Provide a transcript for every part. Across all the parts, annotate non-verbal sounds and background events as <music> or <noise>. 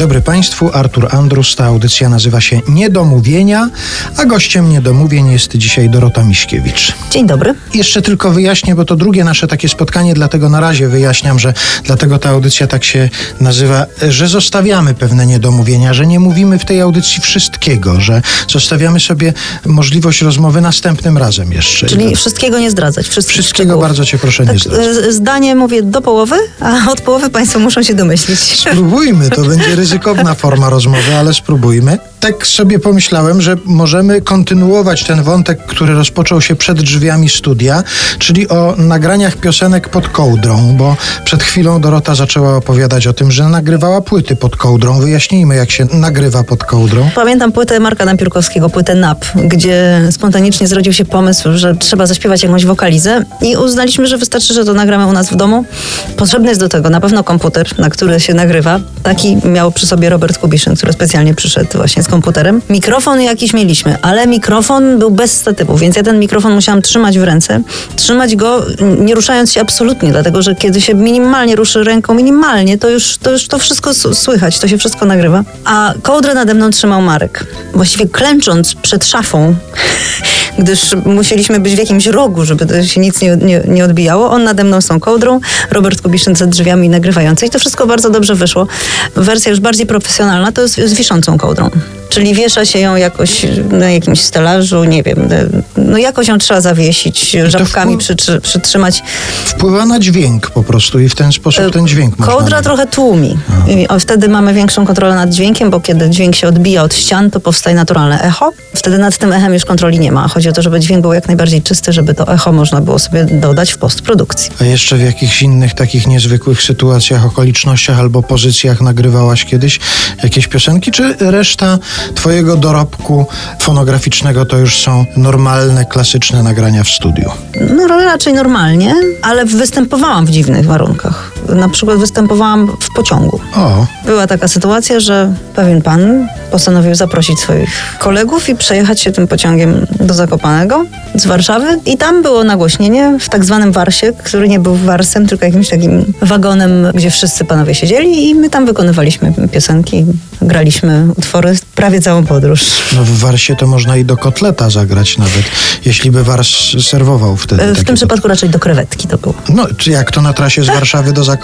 dobry Państwu, Artur Andrus. Ta audycja nazywa się Niedomówienia, a gościem Niedomówień jest dzisiaj Dorota Miśkiewicz. Dzień dobry. Jeszcze tylko wyjaśnię, bo to drugie nasze takie spotkanie, dlatego na razie wyjaśniam, że dlatego ta audycja tak się nazywa, że zostawiamy pewne niedomówienia, że nie mówimy w tej audycji wszystkiego, że zostawiamy sobie możliwość rozmowy następnym razem jeszcze. Czyli wszystkiego nie zdradzać. Wszystkiego, Wszystkiego bardzo Cię proszę nie tak, zdradzać. e, Zdanie mówię do połowy, a od połowy Państwo muszą się domyślić. Spróbujmy, to będzie <laughs> ryzykowna forma rozmowy, ale spróbujmy. Tak sobie pomyślałem, że możemy kontynuować ten wątek, który rozpoczął się przed drzwiami studia, czyli o nagraniach piosenek pod kołdrą, bo przed chwilą Dorota zaczęła opowiadać o tym, że nagrywała płyty pod kołdrą. Wyjaśnijmy, jak się nagrywa pod kołdrą. Pamiętam płytę Marka Napiórkowskiego, płytę NAP, gdzie spontanicznie zrodził się pomysł, że trzeba zaśpiewać jakąś wokalizę i uznaliśmy, że wystarczy, że to nagramy u nas w domu. Potrzebny jest do tego na pewno komputer, na który się nagrywa. Taki miał przy sobie Robert Kubiszyn, który specjalnie przyszedł właśnie z komputerem. Mikrofon jakiś mieliśmy, ale mikrofon był bez statywu, więc ja ten mikrofon musiałam trzymać w ręce. Trzymać go nie ruszając się absolutnie, dlatego że kiedy się minimalnie ruszy ręką, minimalnie, to już to, już to wszystko słychać, to się wszystko nagrywa. A kołdrę nade mną trzymał Marek. Właściwie klęcząc przed szafą, <laughs> gdyż musieliśmy być w jakimś rogu, żeby się nic nie, nie, nie odbijało. On nade mną z tą kołdrą, Robert Kubiszyn za drzwiami nagrywający i to wszystko bardzo dobrze wyszło. Wersja już bardziej profesjonalna to jest z wiszącą kołdrą. Czyli wiesza się ją jakoś na jakimś stelażu, nie wiem, no jakoś ją trzeba zawiesić, żabkami wpływ- przytrzy, przytrzymać. Wpływa na dźwięk po prostu i w ten sposób ten dźwięk można Kołdra trochę tłumi. O, wtedy mamy większą kontrolę nad dźwiękiem, bo kiedy dźwięk się odbija od ścian, to powstaje naturalne echo. Wtedy nad tym echem już kontroli nie ma. Chodzi o to, żeby dźwięk był jak najbardziej czysty, żeby to echo można było sobie dodać w postprodukcji. A jeszcze w jakichś innych takich niezwykłych sytuacjach, okolicznościach albo pozycjach nagrywałaś kiedyś jakieś piosenki, czy reszta twojego dorobku fonograficznego to już są normalne, klasyczne nagrania w studiu? No raczej normalnie, ale występowałam w dziwnych warunkach. Na przykład występowałam w pociągu. O, Była taka sytuacja, że pewien pan postanowił zaprosić swoich kolegów i przejechać się tym pociągiem do Zakopanego z Warszawy. I tam było nagłośnienie w tak zwanym warsie, który nie był warsem, tylko jakimś takim wagonem, gdzie wszyscy panowie siedzieli i my tam wykonywaliśmy piosenki, graliśmy utwory prawie całą podróż. no w warsie to można i do kotleta zagrać nawet, jeśli by wars serwował wtedy. W tym przypadku raczej do krewetki to było. No, czy jak to na trasie z Warszawy do Zakopanego.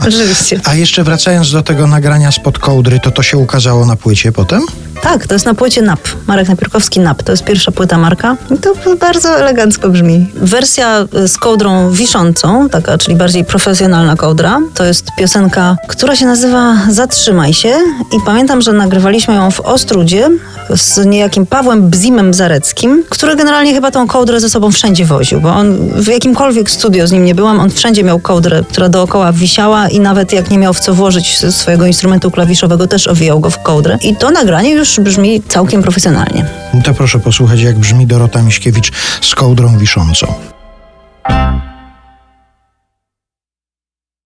<laughs> Oczywiście. A jeszcze wracając do tego nagrania spod kołdry, to to się ukazało na płycie potem? Tak, to jest na płycie NAP. Marek Napiórkowski NAP. To jest pierwsza płyta Marka. I to bardzo elegancko brzmi. Wersja z kołdrą wiszącą, taka, czyli bardziej profesjonalna kołdra, to jest piosenka, która się nazywa Zatrzymaj się. I pamiętam, że nagrywaliśmy ją w Ostrudzie z niejakim Pawłem Bzimem Zareckim, który generalnie chyba tą kołdrę ze sobą wszędzie woził, bo on w jakimkolwiek studio z nim nie byłam, on wszędzie miał kołdrę, która dookoła wisiała i nawet jak nie miał w co włożyć swojego instrumentu klawiszowego, też owijał go w kołdrę. I to nagranie już brzmi całkiem profesjonalnie. No To proszę posłuchać, jak brzmi Dorota Miśkiewicz z kołdrą wiszącą.